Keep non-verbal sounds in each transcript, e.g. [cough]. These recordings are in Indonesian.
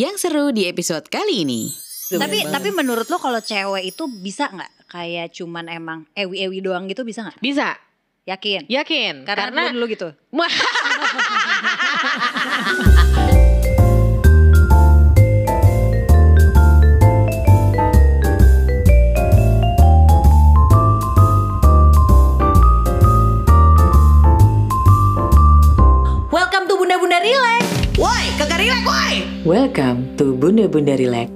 Yang seru di episode kali ini. Tapi tapi menurut lo kalau cewek itu bisa nggak kayak cuman emang ewi-ewi doang gitu bisa nggak? Bisa, Yakin? yakin. Karena, Karena, dulu gitu. [laughs] [laughs] Welcome to Bunda Bunda Relax.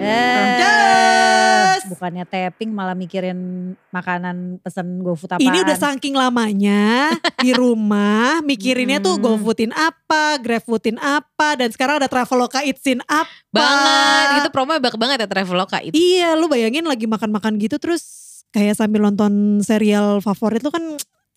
Eh, bukannya tapping malah mikirin makanan pesen GoFood apaan. Ini udah saking lamanya di [laughs] rumah mikirinnya tuh Hmm. GoFoodin apa, GrabFoodin apa, dan sekarang ada Traveloka Eatsin apa. banget. Itu promo banyak banget ya Traveloka itu. Iya, lu bayangin lagi makan-makan gitu terus kayak sambil nonton serial favorit lu kan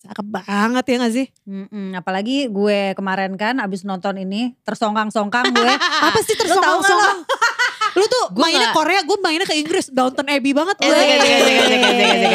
cakep banget ya gak sih? Mm-mm, apalagi gue kemarin kan abis nonton ini tersongkang-songkang gue. [laughs] Apa sih tersongkang-songkang? [laughs] Lu tuh Gua mainnya nggak- Korea, gue mainnya ke Inggris. Downton Abbey banget Eh, gue.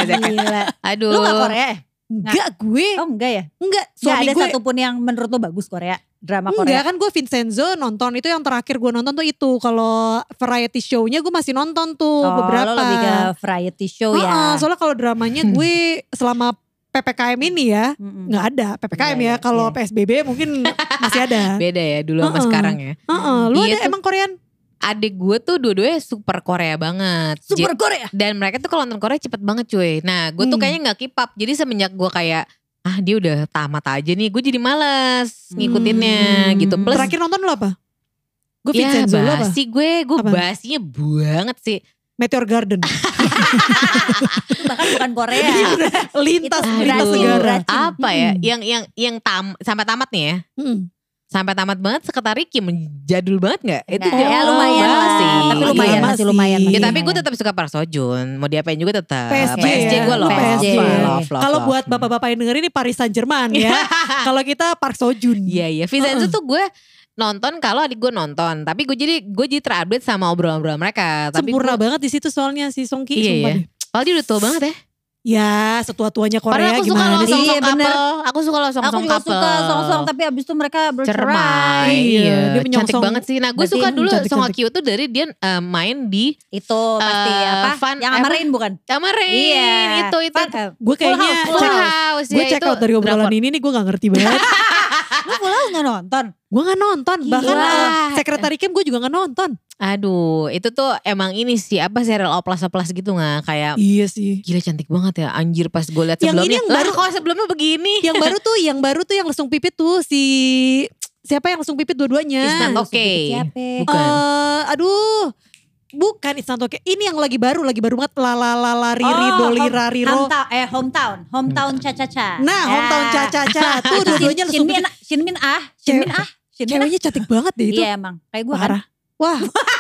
Gila. Aduh. Lu gak Korea? Enggak gue, Oh enggak ya? enggak. Gak Suami ada gue, satupun yang menurut lo bagus Korea? Drama enggak Korea? kan gue Vincenzo nonton. Itu yang terakhir gue nonton tuh itu. Kalau variety show-nya gue masih nonton tuh Oh, beberapa. lo lebih ke variety show ya? soalnya kalau dramanya gue [laughs] selama PPKM ini ya nggak ada PPKM ya. iya, Kalau iya. PSBB mungkin [laughs] masih ada. Beda ya dulu sama Heeh. sekarang ya. Heeh, lu Iya ada tuh. emang Korean? Adik gue tuh dua-duanya super Korea banget. Super Korea? dan mereka tuh kalau nonton Korea cepet banget cuy. Nah gue tuh Hmm. kayaknya gak keep up. Jadi semenjak gue kayak ah dia udah tamat aja nih. Gue jadi males ngikutinnya Hmm. gitu. Plus Terakhir nonton lu apa? Gue ya Vincenzo lu apa? basi gue. Gue Apa? basinya banget sih. Meteor Garden. [laughs] Itu [laughs] bahkan bukan Korea. lintas Itu lintas Brazil, negara. Apa ya? Hmm. Yang yang yang tam sampai tamat nih ya. Hmm. Sampai tamat banget Sekretari Kim jadul banget gak? Itu Nggak, dia ya lumayan banget lah. sih. Tapi lumayan Iya, masih masih. lumayan. Ya, Ya tapi gue tetap suka Park Sojun. Mau diapain juga tetap. PSG, PSG ya. gue love. PSG. Love, love, love, Kalau buat bapak-bapak yang dengerin ini Paris Saint Germain ya. [laughs] Kalau kita Park Sojun. Iya iya. Vincenzo tuh gue nonton kalau adik gue nonton. Tapi gue jadi gue jadi terupdate sama obrolan-obrolan mereka. Tapi Sempurna gue, banget di situ soalnya si Song Ki. Iya, sumpah iya. deh. Padahal dia udah tua banget ya. Ya setua-tuanya Padahal Korea aku suka gimana lo sih? song Iya, song bener. couple. Aku suka lo song Aku juga couple. suka song-song tapi abis itu mereka bercerai. Cermai. Iya, Iya, dia cantik banget sih. Nah, gue suka dulu cantik, Song Kyo tuh dari dia eh, main di Itu pasti Eh, apa? Fun- yang apa? amarin bukan? sama Rain. Iya. Itu itu. Eh, Gue kayaknya Full House, Full check, House. gue ya, check out dari obrolan ini nih gue gak ngerti banget. [laughs] Lu House gak nonton? gue gak nonton. Bahkan uh, Sekretari Kim gue juga gak nonton. Aduh, itu tuh emang ini sih apa serial oplas-oplas gitu nggak kayak Iya sih. Gila cantik banget ya Anjir pas gue liat Yang sebelumnya ini yang baru- kok sebelumnya begini yang baru [laughs] tuh, yang baru tuh yang langsung pipit tuh si siapa yang langsung pipit dua-duanya? Lu okay. siapa? Bukan. Eh, aduh, bukan It's Not Okay. Ini yang lagi baru, lagi baru banget. La la la la riri Oh, doli home- rariro. Hometown, eh hometown, hometown cha-cha-cha. Nah, hometown Ya. cha-cha-cha. [laughs] Tuh Itu dua-duanya langsung Shinmin, ah, Shinmin ah, Shinmin ah. Ceweknya cantik banget deh itu. Iya emang, kayak gue kan. Wah. [laughs]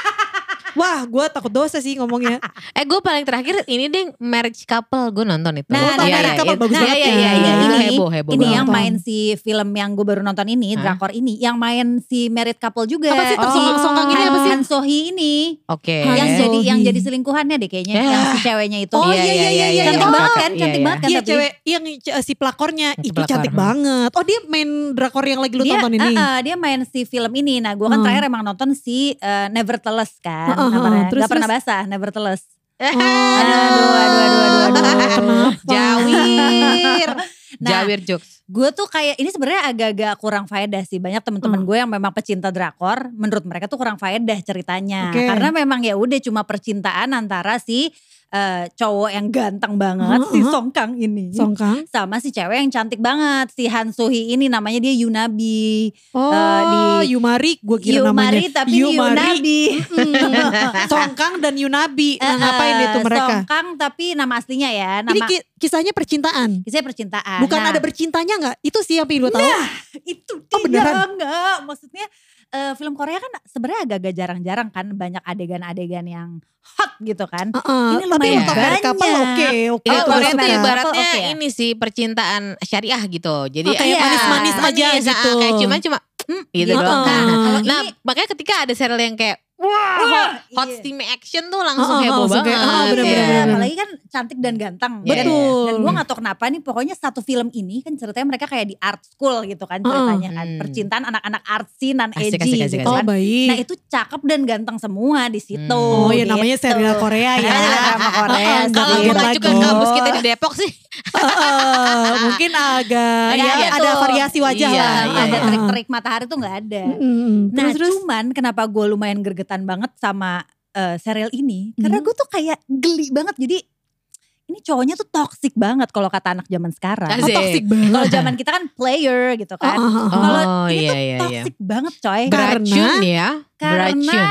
Wah, gue takut dosa sih ngomongnya. [laughs] Eh gue paling terakhir ini deh Marriage Couple Gue nonton itu Nah, Oh, nah, Marriage Couple itu- bagus iya, banget iya, ya. iya, iya, Ini- heboh heboh Ini yang main si film yang gue baru nonton ini, Hah? drakor ini, yang main si married couple juga. Apa sih tersongkang-songkang ini Han- apa sih? Han Sohee ini, Oke yang Han jadi yang jadi selingkuhannya deh kayaknya, Ya. yang si ceweknya itu. Oh, iya, iya, iya, iya. Cantik Oh, banget kan, iya, cantik iya. banget kan Iya tapi. cewek yang si pelakornya itu cantik banget. Oh dia main drakor yang lagi lu tonton ini. eh, eh, dia main si film ini. Nah, gue kan Hmm. terakhir emang nonton si eh, Nevertheless kan, Namanya. terus, Gak pernah basah, Nevertheless. [laughs] Oh, Aduh, aduh, aduh, aduh, aduh. Kenapa? Jawir [laughs] Nah, Jawir jokes gue tuh kayak ini sebenarnya agak-agak kurang faedah sih banyak temen-temen Hmm. gue yang memang pecinta drakor menurut mereka tuh kurang faedah ceritanya Oke. karena memang ya udah cuma percintaan antara si eh, cowok yang ganteng banget si Hmm, hmm. Song Kang ini Songkang. sama si cewek yang cantik banget si Han Sohee ini namanya dia Yunabi Oh, Eh, di- Yumari gue kira namanya. Yumari tapi ini Yunabi. [laughs] Songkang dan Yunabi. Nah, Eh, ngapain eh, itu mereka? Song Kang tapi nama aslinya ya Ini nama ki- kisahnya percintaan. kisahnya percintaan Bukan Nah, ada bercintanya nggak? Itu sih yang pengen gue tahu. itu Oh, tidak beneran? enggak maksudnya eh, film Korea kan sebenarnya agak-agak jarang-jarang kan banyak adegan-adegan yang hot gitu kan Heeh, Ini tapi lumayan couple banyak. oke oke. Iya, Oh, itu Korea married ibaratnya oke ya? ini sih percintaan syariah gitu. Jadi Oh, kayak iya, manis-manis aja manis, ah, gitu. Kayak cuma cuma Hmm, gitu gitu. doang. Nah, Heeh. kalau Nah, ini makanya ketika ada serial yang kayak wah, Wah, hot iya. steam action tuh langsung ah, heboh langsung banget. kayak, ah, bener, Iya, bener, bener. apalagi kan cantik dan ganteng. Iya, Dan- Betul. Dan gue gak tau kenapa nih pokoknya satu film ini kan ceritanya mereka kayak di art school gitu kan ceritanya kan. Hmm. Percintaan anak-anak artsy, non Asik, edgy asik, asik, gitu Oh kan. baik. Nah itu cakep dan ganteng semua di situ. Hmm. oh ya namanya gitu. serial Korea ya. Namanya drama Korea. Nggak Kalau juga kampus kita di Depok sih. Mungkin agak ya gitu. ada variasi wajah Iya, lah. iya, ada iya. terik-terik matahari tuh nggak ada. Mm, Nah terus terus cuman kenapa gue lumayan gergetan banget sama eh, serial ini. Karena Mhm. gue tuh kayak geli banget. Jadi ini cowoknya tuh toxic banget kalau kata anak zaman sekarang. Oh, toxic banget. Kalau [laughs] zaman kita kan player gitu kan. Ah, ah, ah. Kalau Oh, ini iya, tuh iya, iya. toxic banget coy. Karena- Beracun ya. Karena-.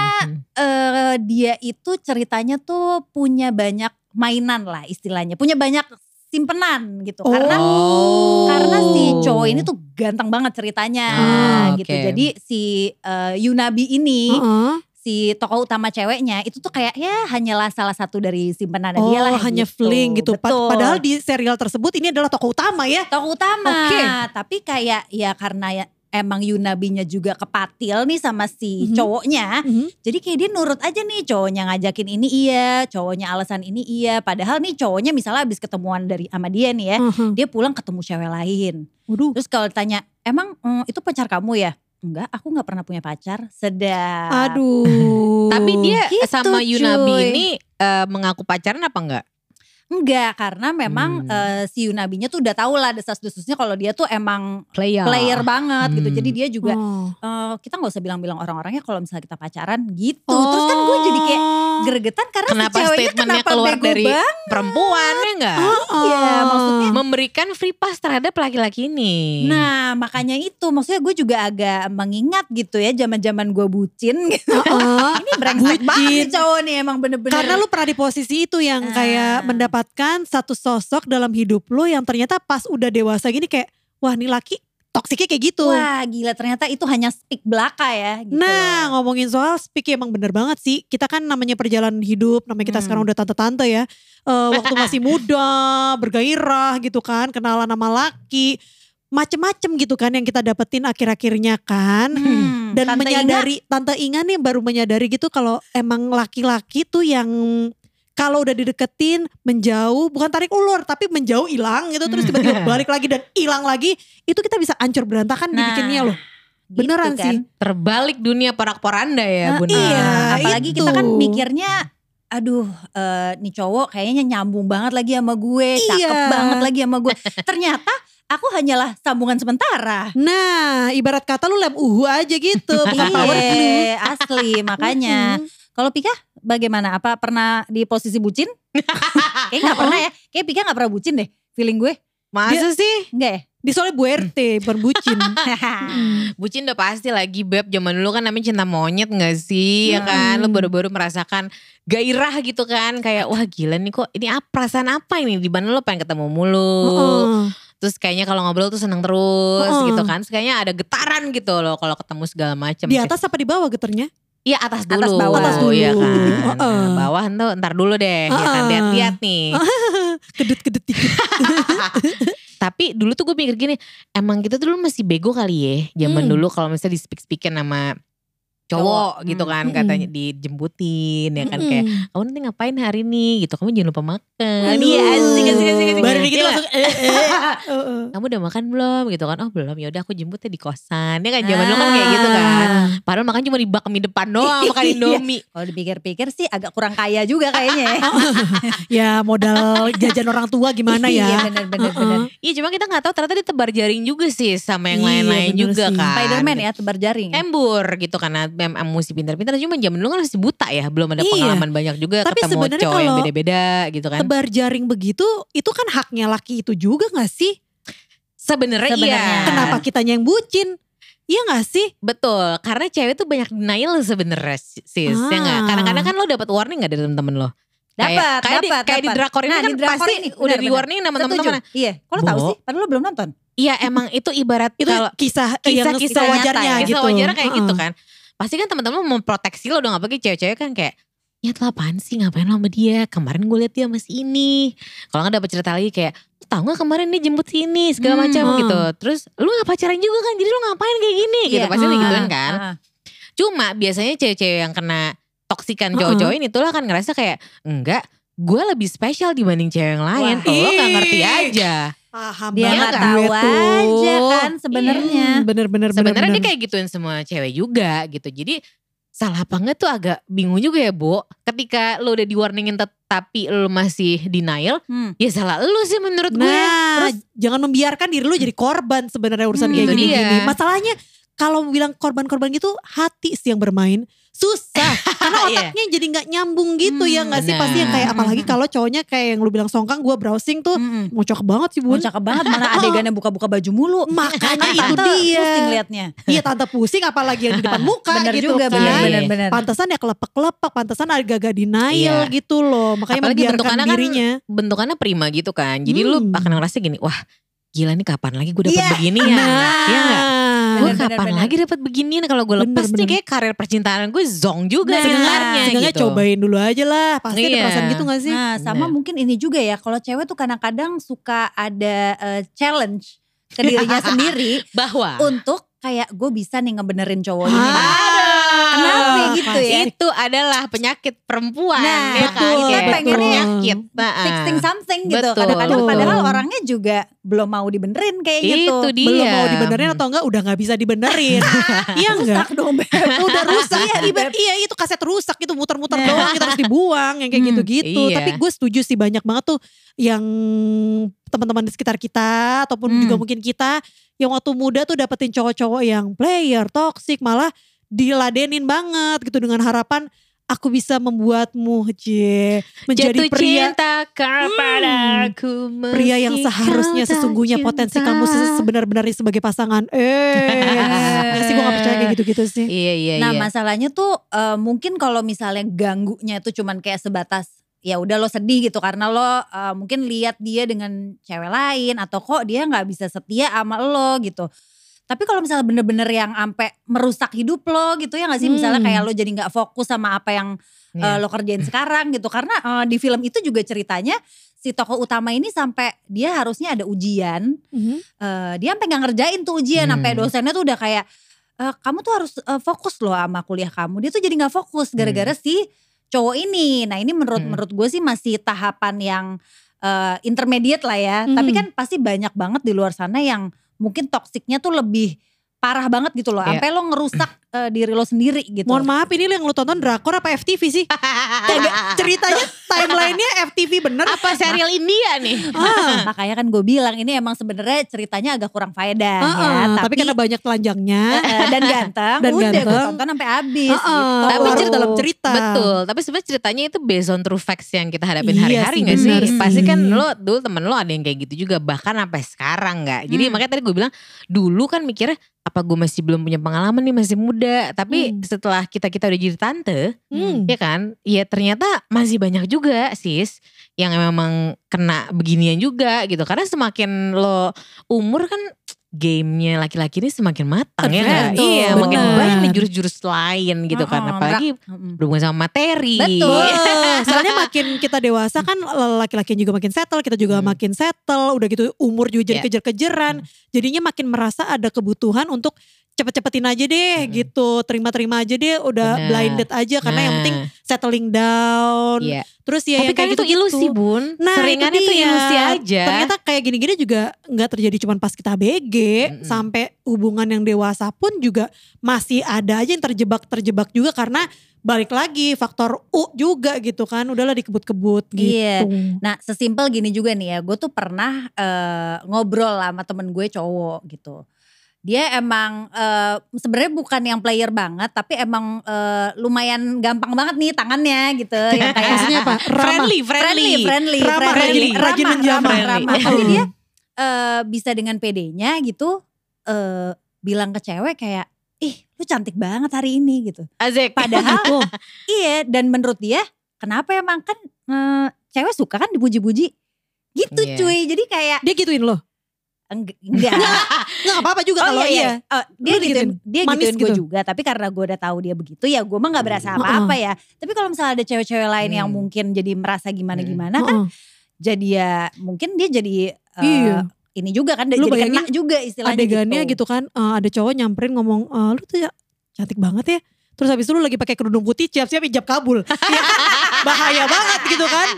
Eh, dia itu ceritanya tuh punya banyak mainan lah istilahnya. Punya banyak simpenan gitu. Karena Oh. karena si cowok ini tuh ganteng banget ceritanya Ah, gitu. oke. Jadi si eh, Yunabi ini Heeh. Si tokoh utama ceweknya itu tuh kayak ya hanyalah salah satu dari simpenan Oh dia lah hanya gitu. fling gitu. Betul. Padahal di serial tersebut ini adalah tokoh utama ya. tokoh utama. Oke. Tapi kayak ya karena ya emang Yunabinya juga kepatil nih sama si Mhm. cowoknya. Mhm. Jadi kayak dia nurut aja nih cowoknya ngajakin ini iya, cowoknya alasan ini iya. Padahal nih cowoknya misalnya habis ketemuan dari sama dia nih ya, Heeh. dia pulang ketemu cewek lain. Waduh. Terus kalau ditanya, emang mm, itu pacar kamu ya? Enggak, aku nggak pernah punya pacar. Sedap. Aduh. Tapi dia Gitu, sama Yunabi cuy. ini eh, mengaku pacaran apa enggak? Enggak, karena memang Hmm. eh, si Yunabinya tuh udah tahu lah desas-desusnya kalau dia tuh emang Player. player banget gitu. Hmm. Jadi dia juga Oh. eh, kita nggak usah bilang-bilang orang-orangnya kalau misalnya kita pacaran gitu. Terus kan gue jadi kayak Oh. gregetan karena Kenapa si ceweknya statementnya kenapa keluar dari banget. perempuan ya enggak? Iya, maksudnya Memberikan free pass terhadap laki-laki ini. Nah makanya itu maksudnya gue juga agak mengingat gitu ya zaman-zaman gue bucin gitu. Heeh. [laughs] Ini brengsek banget cowok nih emang bener-bener. Karena lu pernah di posisi itu yang Ah. kayak mendapatkan satu sosok dalam hidup lu yang ternyata pas udah dewasa gini kayak wah nih laki toksiknya kayak gitu. Wah gila ternyata itu hanya speak belaka ya gitu. Nah ngomongin soal speak ya emang bener banget sih. Kita kan namanya perjalanan hidup, namanya kita Hmm. sekarang udah tante-tante ya. Eh, [laughs] waktu masih muda, bergairah gitu kan, kenalan sama laki. Macem-macem gitu kan yang kita dapetin akhir-akhirnya kan. Hmm, Dan Tante menyadari, Tante Inga nih baru menyadari gitu kalau emang laki-laki tuh yang kalau udah dideketin menjauh bukan tarik ulur tapi menjauh hilang gitu terus tiba-tiba [laughs] balik lagi dan hilang lagi itu kita bisa ancur berantakan Nah, dibikinnya loh beneran gitu sih kan. Terbalik dunia porak-poranda ya Nah, Bunda. iya. Apalagi itu. kita kan mikirnya aduh eh, nih cowok kayaknya nyambung banget lagi sama gue, cakep Iya. banget lagi sama gue. Ternyata aku hanyalah sambungan sementara. Nah, ibarat kata lu lem uhu aja gitu, bukan power. Iya, asli makanya. Kalau Pika bagaimana? Apa pernah di posisi bucin? [laughs] Kayaknya gak pernah ya. Kayak Pika gak pernah bucin deh. Feeling gue. Masa sih? Enggak ya? Di soalnya Bu RT, berbucin. [laughs] [laughs] Bucin udah pasti lagi beb zaman dulu kan namanya cinta monyet gak sih ya kan Lu Hmm. baru-baru merasakan gairah gitu kan Kayak wah gila nih kok ini apa perasaan apa ini Di mana lu pengen ketemu mulu Heeh. Terus kayaknya kalau ngobrol tuh seneng terus Heeh. gitu kan Terus kayaknya ada getaran gitu loh kalau ketemu segala macam Di atas apa di bawah geternya? Iya atas dulu Atas bawah. Atas dulu. Iya kan Heeh. Nah, Bawah entar, ntar dulu deh ya kan. Lihat-lihat nih [laughs] Kedut-kedut dikit. [laughs] Tapi dulu tuh gue mikir gini, emang kita tuh dulu masih bego kali ya. Zaman Hmm. dulu kalau misalnya di speak speakin sama cowok Cowok, gitu hmm. kan Hmm. katanya dijemputin ya kan kayak Mm-mm. kamu nanti ngapain hari ini gitu kamu jangan lupa makan Aduh. iya asik asik asik asik Baru dikit Iya langsung eh, eh. Heeh. [laughs] kamu udah makan belum gitu kan oh belum ya udah aku jemput ya di kosan ya kan zaman dulu kan kayak gitu kan Ah. padahal makan cuma di bak mie depan doang makan [laughs] Iya. indomie Kalau dipikir-pikir sih agak kurang kaya juga kayaknya ya. [laughs] Ya modal jajan orang tua gimana Iya ya. bener-bener. Heeh. iya cuma kita nggak tahu ternyata dia tebar jaring juga sih sama yang Iya, lain-lain juga sih. kan Spiderman ya tebar jaring. embur gitu karena memang mesti pintar-pintar cuma zaman dulu kan masih buta ya belum ada Iya. pengalaman banyak juga Tapi ketemu cowok yang beda-beda gitu kan Tebar jaring begitu, itu kan haknya laki itu juga gak sih? sebenarnya iya. Kenapa kitanya yang bucin? Iya gak sih? betul karena cewek tuh banyak denial sebenarnya sis ya Ah. nggak kadang-kadang kan lo dapat warning gak dari temen-temen lo Dapat, kayak, dapat, kayak di drakor ini Nah, kan di drakor pasti ini, udah di warning sama temen-temen Iya, kalau tahu Bo. sih? Padahal lo belum nonton. iya emang itu ibarat Itu kalau kisah, yang kisah-kisah kisah nyata wajarnya ya, gitu. kisah wajarnya kayak gitu Heeh. kan pasti kan teman-teman memproteksi lo dong apalagi cewek-cewek kan kayak Ya lo apaan sih ngapain lo sama dia Kemarin gue liat dia masih ini Kalau gak dapet cerita lagi kayak "Lu Tahu gak kemarin dia jemput sini Segala Hmm. macam Hmm. gitu Terus lu gak pacaran juga kan Jadi lu ngapain kayak gini gitu Iya. Pasti Ah. digituin kan Ah. Cuma biasanya cewek-cewek yang kena toksikan Heeh. cowok-cowok ini tuh lah kan ngerasa kayak enggak gue lebih spesial dibanding cewek yang lain. Wah, Lo gak ngerti aja. Paham Dia banget nggak tahu aja kan sebenarnya. Hmm, Bener-bener Sebenarnya dia kayak gituin semua cewek juga gitu. Jadi salah apa enggak tuh agak bingung juga ya, Bo. Ketika lo udah di warningin tapi lo masih denial, Hmm. ya salah lo sih menurut gue. Nah, jangan membiarkan diri lu jadi korban sebenarnya urusan Hmm, kayak gini-gini. Masalahnya kalau bilang korban-korban gitu hati sih yang bermain. Susah [laughs] karena Iya. otaknya jadi nggak nyambung gitu ya Hmm, nggak sih pasti yang kayak benar. apalagi kalau cowoknya kayak yang lu bilang songkang gue browsing tuh Mm-mm. ngocok banget sih bun. cakep banget mana adegannya buka-buka baju mulu. [laughs] Makanya itu dia. Pusing liatnya. Iya tante pusing apalagi yang di depan [laughs] muka Bener gitu juga, kan. Iya, iya. bener-bener. Pantesan ya kelepek-kelepek, pantesan agak-agak denial Iya. gitu loh. Makanya Apalagi membiarkan bentukannya kan dirinya. bentukannya prima gitu kan. Jadi lu Hmm. akan ngerasa gini, wah gila nih kapan lagi gue dapet Iya. begini ya. Nah, Iya nggak? Gue kapan bener, lagi dapet beginian kalau gue Bener, lepas nih bener. kayak karir percintaan gue zong juga Nah, sebenarnya gitu. cobain dulu aja lah. Pasti ada Iya. perasaan gitu gak sih? Nah sama Bener. mungkin ini juga ya kalau cewek tuh kadang-kadang suka ada eh, challenge ke dirinya [laughs] sendiri Bahwa untuk kayak gue bisa nih ngebenerin cowok ini. Ah, Kenapa gitu ya? itu adalah penyakit perempuan Nah, ya kan betul, kayak betul. penyakit Nah, Fixing something gitu. Betul. Kadang-kadang Betul. padahal orangnya juga belum mau dibenerin kayak gitu. itu dia Belum mau dibenerin atau enggak udah gak bisa dibenerin. [laughs] iya enggak? Rusak dong Beb. [laughs] Udah rusak. Iya, iya, Beb. iya itu kaset rusak itu muter-muter Nah. doang kita harus dibuang yang kayak Hmm, gitu-gitu. iya. Tapi gue setuju sih banyak banget tuh yang teman-teman di sekitar kita ataupun Hmm. juga mungkin kita yang waktu muda tuh dapetin cowok-cowok yang player, toxic malah diladenin banget gitu dengan harapan aku bisa membuatmu je menjadi Jatuh pria cinta kepadaku pria yang seharusnya sesungguhnya potensi cinta. kamu se- sebenar-benarnya sebagai pasangan. Eh, [laughs] sih gue gak percaya kayak gitu-gitu sih. Iya iya Nah iya. masalahnya tuh eh, mungkin kalau misalnya ganggunya itu cuman kayak sebatas ya udah lo sedih gitu karena lo eh, mungkin lihat dia dengan cewek lain atau kok dia nggak bisa setia sama lo gitu. Tapi kalau misalnya bener-bener yang sampai merusak hidup lo gitu ya nggak sih misalnya Hmm. kayak lo jadi nggak fokus sama apa yang eh, Iya. lo kerjain sekarang gitu karena eh, di film itu juga ceritanya si tokoh utama ini sampai dia harusnya ada ujian Mhm. eh, dia sampai nggak ngerjain tuh ujian sampai Hmm. dosennya tuh udah kayak "Eh, kamu tuh harus eh, fokus loh sama kuliah kamu dia tuh jadi nggak fokus gara-gara si cowok ini nah ini menurut Hmm. menurut gue sih masih tahapan yang eh, intermediate lah ya tapi Hmm. kan pasti banyak banget di luar sana yang mungkin toksiknya tuh lebih parah banget gitu loh Iya. sampai lo ngerusak eh, diri lo sendiri gitu Mohon maaf ini yang lu tonton drakor apa FTV sih? [laughs] Kagak ceritanya timelinenya FTV bener. Apa serial India nih? Ah, [laughs] makanya kan gue bilang ini emang sebenarnya ceritanya agak kurang faedah ah, ya ah, tapi, tapi karena banyak telanjangnya. Eh, dan ganteng Dan udah gue tonton sampai habis ah, ah, gitu. Tapi cerita- dalam cerita. Betul, tapi sebenarnya ceritanya itu based on true facts yang kita hadapin Iya hari-hari sih, gak sih? sih. Pasti kan lo dulu temen lo ada yang kayak gitu juga bahkan sampai sekarang nggak. Jadi Hmm. makanya tadi gue bilang dulu kan mikirnya apa gue masih belum punya pengalaman nih masih muda. Tapi Hmm. setelah kita kita udah jadi tante, Hmm. ya kan? Ya ternyata masih banyak juga sis yang memang kena beginian juga gitu. Karena semakin lo umur kan gamenya laki-laki ini semakin matang ya nggak? Betul, Iya, makin benar. banyak nih jurus-jurus lain gitu kan. Heeh, Apalagi berhubungan sama materi. Betul. [laughs] Soalnya makin kita dewasa kan laki-laki juga makin settle, kita juga Hmm. makin settle, udah gitu umur juga jadi Iya. kejar-kejaran. Jadinya makin merasa ada kebutuhan untuk cepet-cepetin aja deh Hmm. gitu, terima-terima aja deh, udah Benar. blinded aja karena yang Nah, penting settling down. Iya. Terus ya Tapi yang kan kayak itu gitu-gitu. ilusi bun. Nah, Seringan itu itu, ilusi aja. Ternyata kayak gini-gini juga nggak terjadi cuma pas kita BG, Mm-mm. sampai hubungan yang dewasa pun juga masih ada aja yang terjebak-terjebak juga karena balik lagi faktor U juga gitu kan, udahlah dikebut-kebut gitu. Iya. Nah sesimpel gini juga nih ya, gue tuh pernah eh, ngobrol sama temen gue cowok gitu. Dia emang eh, sebenarnya bukan yang player banget, tapi emang eh, lumayan gampang banget nih tangannya gitu. [laughs] Yang kayak Maksudnya apa? Ramah. friendly, friendly, friendly. friendly, Ramah, friendly. ramah, Rajin ramah, menjamah. ramah, ramah. Friendly. Tapi dia eh, bisa dengan PD-nya gitu eh, bilang ke cewek kayak, ih lu cantik banget hari ini gitu. Azek. Padahal Gitu. iya dan menurut dia kenapa emang kan eh, cewek suka kan dipuji-puji gitu Iya. cuy. Jadi kayak Dia gituin loh. Eng- enggak. [laughs] Nggak apa-apa juga kalau iya. Oh, dia Lu gituin, digituin dia manis gituin gue gitu? juga. Tapi karena gue udah tahu dia begitu ya gue mah nggak berasa Hmm. apa-apa ya. Tapi kalau misalnya ada cewek-cewek lain yang Hmm. mungkin jadi merasa gimana-gimana kan Heeh. jadi ya mungkin dia jadi eh, Iya. ini juga kan Lu jadi kena juga istilahnya Adegannya gitu kan, eh, ada cowok nyamperin ngomong, "Eh, lu tuh ya cantik banget ya. terus habis itu lu lagi pakai kerudung putih siap-siap ijab kabul. [laughs] Bahaya banget gitu kan.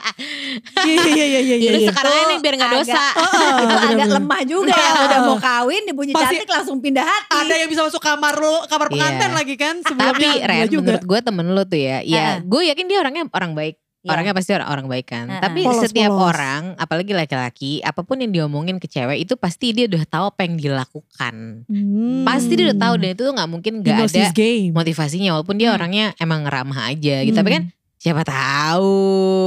Iya iya iya iya. Lu iya. sekarang ini biar gak agak- dosa. Oh, itu agak bener-bener. lemah juga ya udah mau kawin dibunyi Pasti cantik langsung pindah hati. Ada yang bisa masuk kamar lu, kamar Iya. pengantin lagi kan Tapi sebelumnya. Ren juga. menurut gue temen lu tuh ya. Ya gue yakin dia orangnya orang baik. Iya. Orangnya pasti orang, orang baik kan. Heeh. Tapi Polos, setiap polos. orang, apalagi laki-laki, apa pun yang diomongin ke cewek itu pasti dia udah tahu apa yang dilakukan. Hmm. Pasti dia udah tahu dan itu tuh nggak mungkin nggak ada game. motivasinya walaupun dia Hmm. orangnya emang ramah aja gitu. Tapi Hmm. kan siapa tahu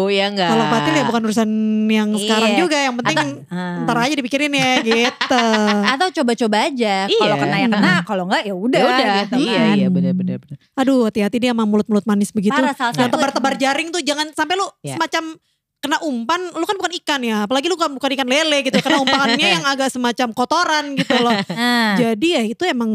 ya enggak. Kalau Patil ya bukan urusan yang Iya. sekarang juga, yang penting Ah. ntar aja dipikirin ya gitu. [laughs] Atau coba-coba aja. Kalau Iya. kena ya kena, kalau enggak ya udah. Gitu iya kan. iya benar benar benar. Aduh hati-hati dia sama mulut-mulut manis begitu. Parah salah tebar-tebar jaring tuh jangan sampai lu Ya. semacam kena umpan, lu kan bukan ikan ya, apalagi lu kan bukan ikan lele gitu, kena umpannya [laughs] yang agak semacam kotoran gitu loh. Ah. Jadi ya itu emang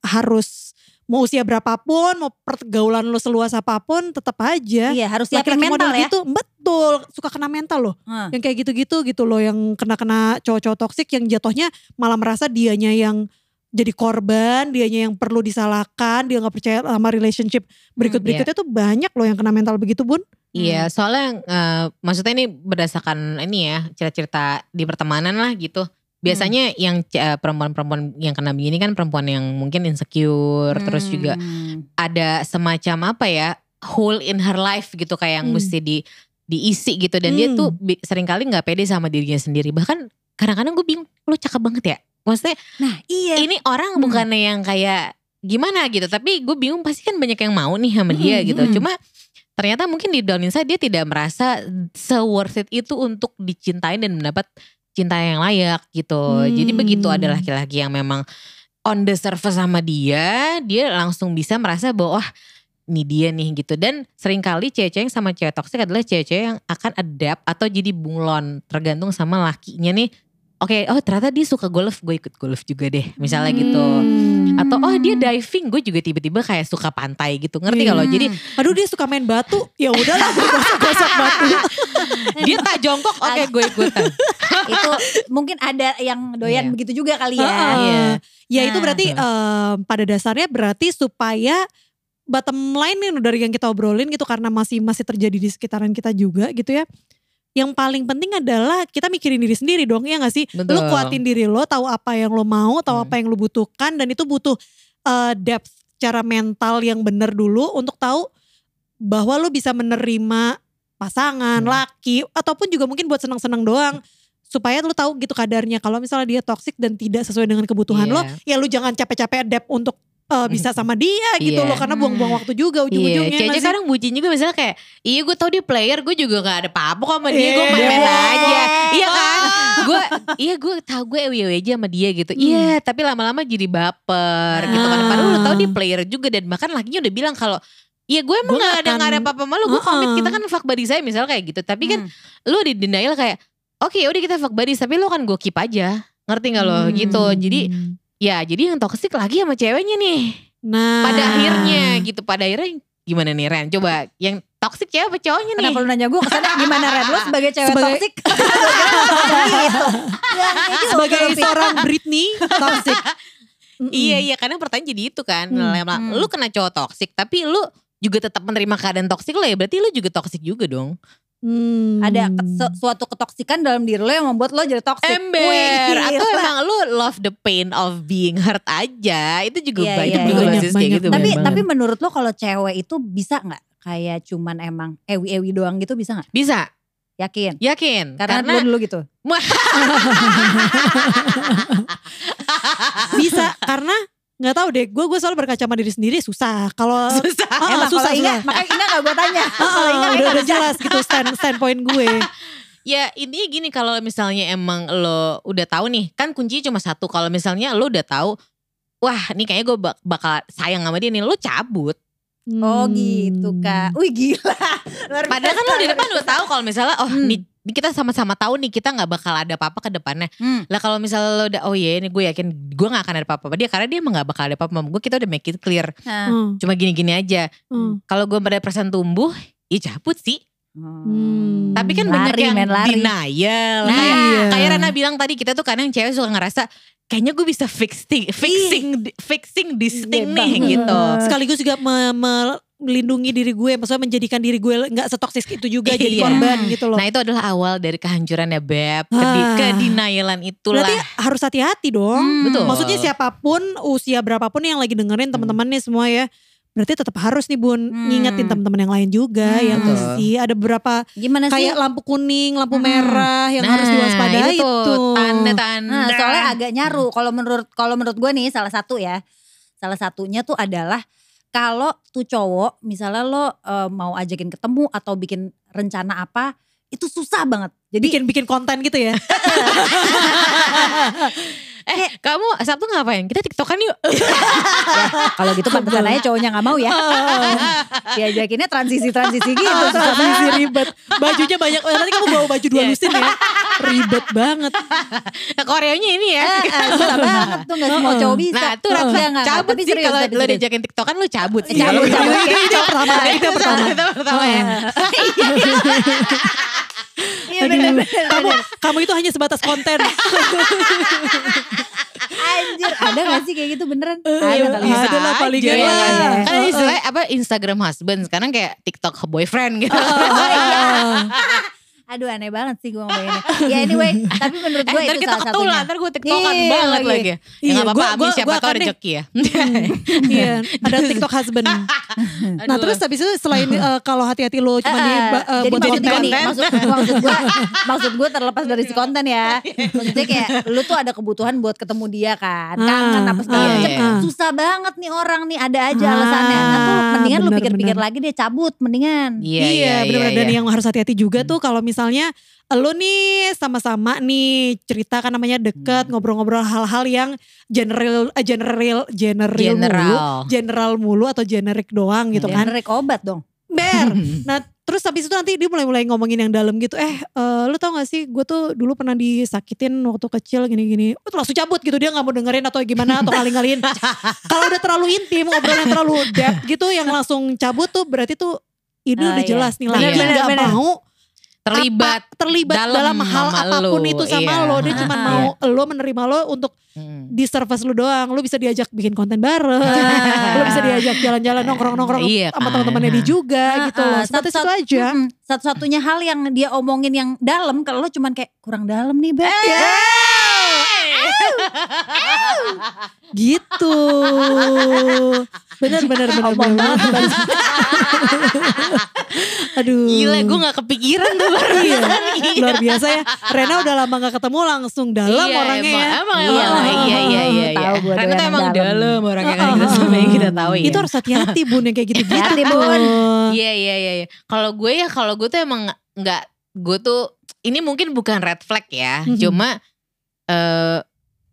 harus mau usia berapapun, mau pergaulan lu seluas apa pun, tetap aja. Iya harus siapin Laki-laki mental model ya. gitu, betul, suka kena mental loh. Ah. Yang kayak gitu-gitu gitu loh, yang kena-kena cowok-cowok toksik yang jatuhnya malah merasa dianya yang jadi korban, dianya yang perlu disalahkan, dia nggak percaya sama relationship berikut-berikutnya tuh banyak loh yang kena mental begitu bun. Iya, soalnya eh, maksudnya ini berdasarkan ini ya cerita-cerita di pertemanan lah gitu. Biasanya yang c- eh, perempuan-perempuan yang kena begini kan perempuan yang mungkin insecure, terus juga Hmm. ada semacam apa ya hole in her life gitu kayak yang Hmm. mesti di diisi gitu dan dia Hmm. tuh bi- sering kali nggak pede sama dirinya sendiri. Bahkan kadang-kadang gue bingung, lo cakep banget ya. Maksudnya Nah iya. ini orang Hmm. bukannya yang kayak gimana gitu tapi gue bingung pasti kan banyak yang mau nih sama dia Hmm, gitu hmm. cuma ternyata mungkin di down inside dia tidak merasa se worth it itu untuk dicintain dan mendapat cinta yang layak gitu. Jadi Hmm. begitu ada laki-laki yang memang on the surface sama dia dia langsung bisa merasa bahwa wah ini dia nih gitu. Dan sering kali cewek-cewek yang sama cewek toksik adalah cewek-cewek yang akan adapt atau jadi bunglon tergantung sama lakinya nih. Oke oh ternyata dia suka golf gue ikut golf juga deh misalnya gitu Hmm. atau oh dia diving gue juga tiba-tiba kayak suka pantai gitu ngerti Iya. kalau jadi Aduh dia suka main batu, ya udahlah gue gosok-gosok batu. [laughs] dia tak jongkok oke gue ikutan [laughs] itu mungkin ada yang doyan Iya. begitu juga kali ya. Heeh. Iya. Ya itu Nah. berarti em, pada dasarnya berarti supaya bottom line nih dari yang kita obrolin gitu karena masih masih terjadi di sekitaran kita juga gitu ya. Yang paling penting adalah kita mikirin diri sendiri dong ya gak sih? Lu Betul. kuatin diri lo, tahu apa yang lo mau, tahu Hmm. apa yang lo butuhkan dan itu butuh eh, depth cara mental yang benar dulu untuk tahu bahwa lo bisa menerima pasangan, Hmm. laki ataupun juga mungkin buat senang-senang doang supaya lu tahu gitu kadarnya kalau misalnya dia toksik dan tidak sesuai dengan kebutuhan lo ya lu jangan capek-capek adapt untuk eh, bisa sama dia gitu Iya. loh karena buang-buang waktu juga Iya, ujung-ujungnya nggak sih? kadang bucin juga misalnya kayak Iya gue tau dia player Gue juga gak ada apa-apa kok sama dia Gue Iya. main-main aja Iya kan Ah. Gue Iya gue tau gue ewe aja sama dia gitu Hmm. Iya tapi lama-lama jadi baper gitu kan Ah. Padahal lu tau dia player juga Dan bahkan lakinya udah bilang kalau Iya gue emang Gua gak ada, nggak ada apa-apa sama lu Gue Uh-uh. komit kita kan fuck buddy saya misalnya kayak gitu Tapi kan Hmm. lu di denial kayak Oke udah kita fuck buddies Tapi lu kan gue keep aja Ngerti gak lo Hmm. gitu Jadi ya jadi yang toxic lagi sama ceweknya nih nah pada akhirnya gitu pada akhirnya gimana nih Ren coba yang toxic cewek apa cowoknya nih Kenapa lu nanya gue ke sana gimana Red? Lu sebagai cewek Sebagai- toksik. gitu. Ya, itu sebagai seorang Britney Mm-mm. [laughs] iya iya kadang pertanyaan jadi itu kan Hmm, hmm. lu kena cowok toxic tapi lu juga tetap menerima keadaan toxic lo ya berarti lu juga toxic juga dong Hmm. Ada suatu ketoksikan dalam diri lo yang membuat lo jadi toksik. ember Wih, atau emang lu love the pain of being hurt aja itu juga Iya, banyak juga iya. basis kayak Banyak, gitu tapi banget. tapi menurut lo kalau cewek itu bisa nggak kayak cuman emang ewi-ewi doang gitu bisa nggak? bisa Yakin? yakin Karena, karena, dulu dulu gitu. [laughs] [laughs] bisa karena nggak tahu deh gue gue selalu berkaca sama diri sendiri susah kalau [laughs] susah Ah, Emang susah, kalau Inga, susah. makanya Inga gak gue tanya. [laughs] Ah, Kalau Inga udah udah jelas gitu stand standpoint gue [laughs] Ya intinya gini kalau misalnya emang lo udah tahu nih kan kuncinya cuma satu kalau misalnya lo udah tahu wah nih kayaknya gue bakal sayang sama dia nih lo cabut Oh gitu Hmm. kak. Wih gila. Padahal kan lo di depan udah tahu kalau misalnya oh Hmm. nih ini kita sama-sama tahu nih kita nggak bakal ada apa-apa ke depannya Hmm. lah kalau misalnya lo udah oh iya ini gue yakin gue nggak akan ada apa-apa dia karena dia emang nggak bakal ada apa-apa sama gue kita udah make it clear Nah, Hmm, cuma gini-gini aja hmm. kalau gue pada perasaan tumbuh ya cabut sih Hmm. Tapi kan Lari, banyak yang lari. denial. Nah, kayak, iya. kayak Rana bilang tadi kita tuh kadang cewek suka ngerasa kayaknya gue bisa fixing fixing fixing this Iya thing nih gitu. sekaligus juga me- me- melindungi diri gue, maksudnya menjadikan diri gue nggak setoksis itu juga jadi Iya. korban gitu loh. Nah itu adalah awal dari kehancurannya Beb. Kedi Ah. kedenialan itulah. Berarti harus hati-hati dong. Hmm. Betul. Maksudnya siapa pun, usia berapapun yang lagi dengerin teman-teman nih semua ya. Berarti tetap harus nih Bun Hmm. ngingetin teman-teman yang lain juga Hmm. ya nggak Betul. sih. Ada beberapa Gimana sih? kayak lampu kuning, lampu Hmm. merah yang harus diwaspadai itu. Tanda-tanda. Nah, soalnya agak nyaru. Kalau menurut kalau menurut gue nih salah satu ya. Salah satunya tuh adalah kalau tuh cowok misalnya lo eh, mau ajakin ketemu atau bikin rencana apa itu susah banget. Jadi Bikin-bikin konten gitu ya. [laughs] Eh kamu Sabtu ngapain? Kita tiktokan yuk. [laughs] kalau gitu pantesan aja cowoknya nggak mau ya. [laughs] Diajakinnya transisi-transisi gitu. Susah transisi ribet. Bajunya banyak. Nanti kamu bawa baju dua Iya. lusin ya. Ribet banget. [laughs] Koreanya ini ya. Eh, eh, susah banget tuh gak semua cowok bisa. Nah tuh. Iya, nggak, nggak. cabut Tapi sih serius, kalau lo diajakin tiktokan lo cabut sih. Cabut, Kalau- cabut. Itu, itu yang pertama. Itu pertama. Itu yang pertama ya. Iya [laughs] bener-bener. Kamu, kamu itu hanya sebatas konten. Anjir ada gak sih kayak gitu beneran? Eh, Ada kali. ada lah, aja. palingan lah. Kan istilahnya apa Instagram husband sekarang kayak TikTok boyfriend gitu. [laughs] Aduh aneh banget sih gue ngomonginnya. [laughs] Ya anyway, tapi menurut Eh, gue ntar itu kita salah ketulah, satunya. ntar gue tiktokan Iya, banget lagi. lagi. Ya Iya, gak apa-apa, gua- Abi gua- siapa deh. rezeki ya. [laughs] Iya, ada TikTok husband. [laughs] Nah, terus habis itu selain eh, kalau hati-hati lo cuma di Eh, ba- eh, jadi buat maksud jadi gue nih, maksud, maksud gue, maksud gue terlepas dari si konten ya. Maksudnya kayak lu tuh ada kebutuhan buat ketemu dia kan, kangen Ah, apa segala ah, macam. iya. Susah banget nih orang nih, ada aja Ah, alasannya. Nah tuh mendingan lu pikir-pikir lagi deh, cabut mendingan. Iya, benar-benar dan iya. yang harus hati-hati juga tuh kalau misalnya lo nih sama-sama nih cerita kan namanya deket ngobrol-ngobrol hal-hal yang general eh, general general mulu, General. general mulu atau generik doang gitu kan. Generik obat dong. Ber. [laughs] Nah, terus habis itu nanti dia mulai-mulai ngomongin yang dalam gitu. Eh, eh, lu tau gak sih gue tuh dulu pernah disakitin waktu kecil gini-gini. Oh, langsung cabut gitu dia gak mau dengerin atau gimana atau ngaling-ngalin. [laughs] Kalau udah terlalu intim, ngobrolnya terlalu depth gitu yang langsung cabut tuh berarti tuh ini Oh, udah iya. jelas nih lagi gak bener. mau Terlibat. apa- terlibat dalam dalam, hal apa pun lu, itu sama iya. lo. Dia cuma Iya. mau lo menerima lo untuk Hmm. di service lu doang. Lu bisa diajak bikin konten bareng. lu bisa diajak jalan-jalan nongkrong-nongkrong Iya sama kan. teman-temannya dia juga gitu loh. Ah, itu satu-satu- aja. Mm-mm. Satu-satunya hal yang dia omongin yang dalam kalau lo cuman kayak kurang dalam nih, Beb. Gitu. Bener bener bener bener. banget. Aduh. Gila gue gak kepikiran tuh baru Iya, [laughs] luar biasa ya. Rena udah lama gak ketemu langsung dalam iya, orangnya emang, ya. Emang, Iya, emang, iya, iya, iya, iya. Tahu Karena doyan tuh emang dalam. orangnya kan kita sama yang kita tahu ya. Itu harus hati-hati bun yang kayak gitu-gitu. Hati-hati, Bun. Iya, iya, iya. iya. Kalau gue ya, kalau gue tuh emang nggak, gue tuh ini mungkin bukan red flag ya, cuma eh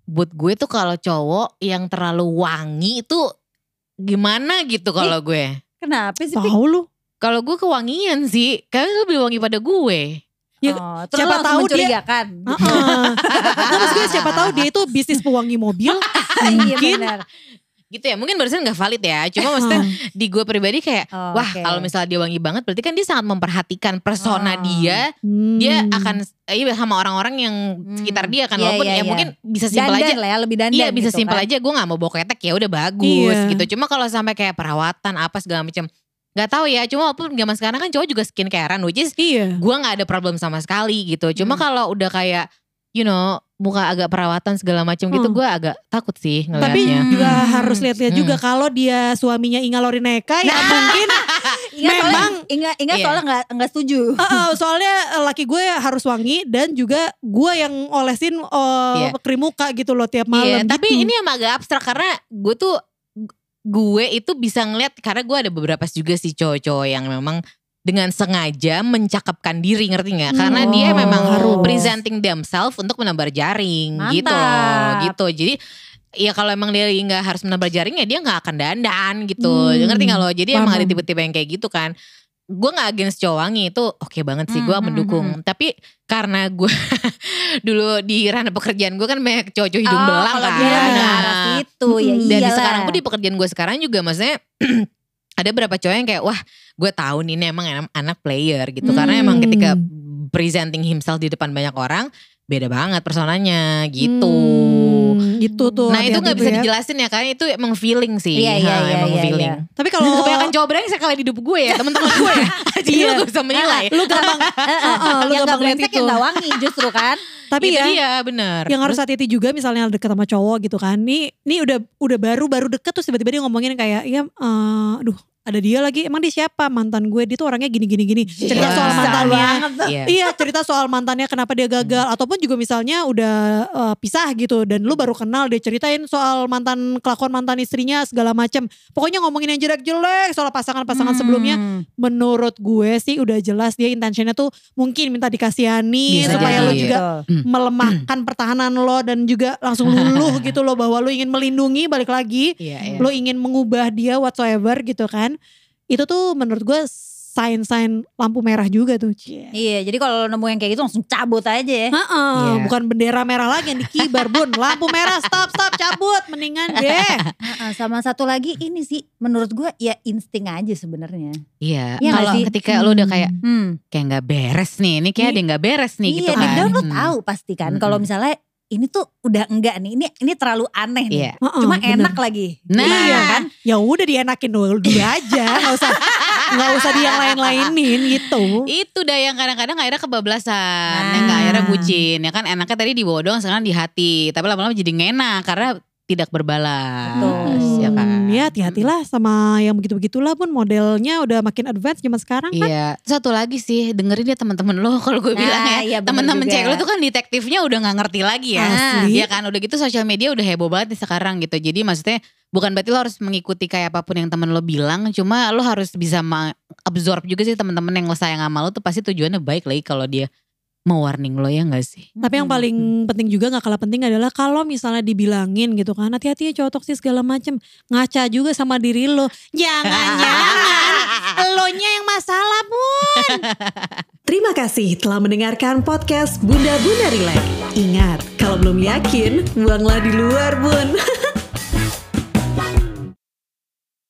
buat gue tuh kalau cowok yang terlalu wangi itu gimana gitu kalau gue. Kenapa sih? Tahu lu. Kalau gue kewangian sih, karena lebih wangi pada gue. Ya, Oh, terus siapa tahu dia- mencurigakan. Heeh. Nah, maksud gue siapa tahu dia itu bisnis pewangi mobil. [laughs] Iya Mungkin. benar. Gitu ya, mungkin barusan gak valid ya. Cuma maksudnya [laughs] di gue pribadi kayak, Oh, wah oke. kalau misalnya dia wangi banget berarti kan dia sangat memperhatikan persona Oh. dia. Hmm. Dia akan eh, iya sama orang-orang yang Hmm. sekitar dia kan. Iya, Walaupun iya, ya iya. mungkin bisa simpel aja. lah ya, lebih dandan Iya bisa gitu simpel kan. aja gue gak mau bawa ketek ya udah bagus Iya. gitu. Cuma kalau sampai kayak perawatan apa segala macam nggak tahu ya. Cuma walaupun zaman sekarang kan cowok juga skincarean which is Iya. gue nggak ada problem sama sekali gitu. Cuma Hmm. kalau udah kayak you know muka agak perawatan segala macam gitu Hmm. gue agak takut sih Tapi ngelihatnya. juga Hmm. harus lihat-lihat Hmm. juga kalau dia suaminya Inga Lorineka ya Nah. mungkin [laughs] Ingat soalnya, Memang. ingat, ingat Iya. soalnya nggak nggak setuju. Uh, soalnya uh, laki gue harus wangi dan juga gue yang olesin uh, Iya. krim muka gitu loh tiap malam. Tapi gitu. ini emang agak abstrak karena gue tuh gue itu bisa ngeliat karena gue ada beberapa juga sih cowok-cowok yang memang dengan sengaja mencakapkan diri ngerti nggak? Karena Hmm. dia memang Harus. presenting themselves untuk menebar jaring gitu loh, Mantap. gitu. Jadi ya kalau emang dia nggak harus menebar jaring ya dia nggak akan dandan gitu. Hmm. Ngerti nggak lo? Jadi Paham, emang ada tipe-tipe yang kayak gitu kan. Gue nggak against cowok wangi itu oke banget sih gue Hmm, mendukung. Tapi karena gue [laughs] dulu di ranah pekerjaan gue kan banyak cowok-cowok hidung Oh, belang kan. ke Nah, situ ya iya dan sekarang gue di pekerjaan gue sekarang juga maksudnya [clears throat] ada beberapa cowok yang kayak wah gue tahu nih ini emang anak, player gitu karena emang Hmm. ketika presenting himself di depan banyak orang beda banget personanya gitu. Hmm, itu tuh. Nah itu nggak bisa tuh ya. dijelasin ya kan itu emang feeling sih. Iya, iya, Ha, iya, emang iya, feeling. iya. Tapi Kalau [laughs] kebanyakan cowok brengsek kali di hidup gue ya [laughs] teman-teman gue ya. [laughs] Jadi Iya. lu gak bisa menilai. lu gampang Heeh, lu yang gak gampang lihat brengsek itu. yang gak wangi justru kan. Tapi Itu ya dia bener. yang harus hati-hati juga misalnya deket sama cowok gitu kan. Nih nih udah udah baru baru deket terus tiba-tiba dia ngomongin kayak ya eh, aduh ada dia lagi emang dia siapa mantan gue dia tuh orangnya gini gini gini cerita Iya. soal mantannya Iya. Iya cerita soal mantannya kenapa dia gagal ataupun juga misalnya udah eh, pisah gitu dan lu baru kenal dia ceritain soal mantan kelakuan mantan istrinya segala macam pokoknya ngomongin yang jelek-jelek soal pasangan-pasangan sebelumnya Hmm. menurut gue sih udah jelas dia intentionnya tuh mungkin minta dikasihani Bisa supaya jadi. lo juga [clears throat] melemahkan pertahanan lo dan juga langsung [laughs] luluh gitu loh bahwa lo ingin melindungi balik lagi Iya, iya. lo ingin mengubah dia whatsoever gitu kan itu tuh menurut gue sign-sign lampu merah juga tuh Cie. Iya jadi kalau nemu yang kayak gitu langsung cabut aja ya. Heeh, Iya. bukan bendera merah lagi yang dikibar bun lampu merah stop stop cabut mendingan deh Heeh, sama satu lagi ini sih menurut gue ya insting aja sebenarnya. Iya. Iya nggak Kalau ketika lu udah kayak Hmm. kayak nggak beres nih, ini kayak ada yang nggak beres nih iya, gitu kan. lo Hmm. tahu pasti kan. Mm-mm. Kalau misalnya ini tuh udah enggak nih, ini ini terlalu aneh nih. Iya. Heeh, Cuma bener. enak lagi. Nah, Iya kan? ya udah dienakin dulu, dulu aja nggak usah nggak usah di yang lain-lainin gitu Itu dah yang kadang-kadang akhirnya kebablasan, Nah. yang akhirnya bucin. Ya kan enaknya tadi di bawah doang, sekarang di hati. Tapi lama-lama jadi ngenak karena tidak berbalas, Betul. ya kan. Hmm, ya hati-hatilah sama yang begitu-begitulah pun modelnya udah makin advance zaman sekarang kan. Iya, satu lagi sih dengerin ya teman-teman lo [laughs] kalau gue Nah, bilang ya, iya teman-teman cewek lo tuh kan detektifnya udah nggak ngerti lagi ya, Asli. Iya kan? Udah gitu sosial media udah heboh banget nih sekarang gitu, jadi maksudnya bukan berarti lo harus mengikuti kayak apa pun yang temen lo bilang, cuma lo harus bisa absorb juga sih teman-teman yang lo sayang sama lo tuh pasti tujuannya baik lagi kalau dia mau warning lo ya gak sih? Tapi yang Hmm. paling penting juga gak kalah penting adalah kalau misalnya dibilangin gitu kan hati-hati ya cowok toksis segala macem ngaca juga sama diri lo. Jangan-jangan elonya [laughs] yang masalah pun. Terima kasih telah mendengarkan podcast Bunda Bunda Relax. Ingat, kalau belum yakin, buanglah di luar bun. [laughs]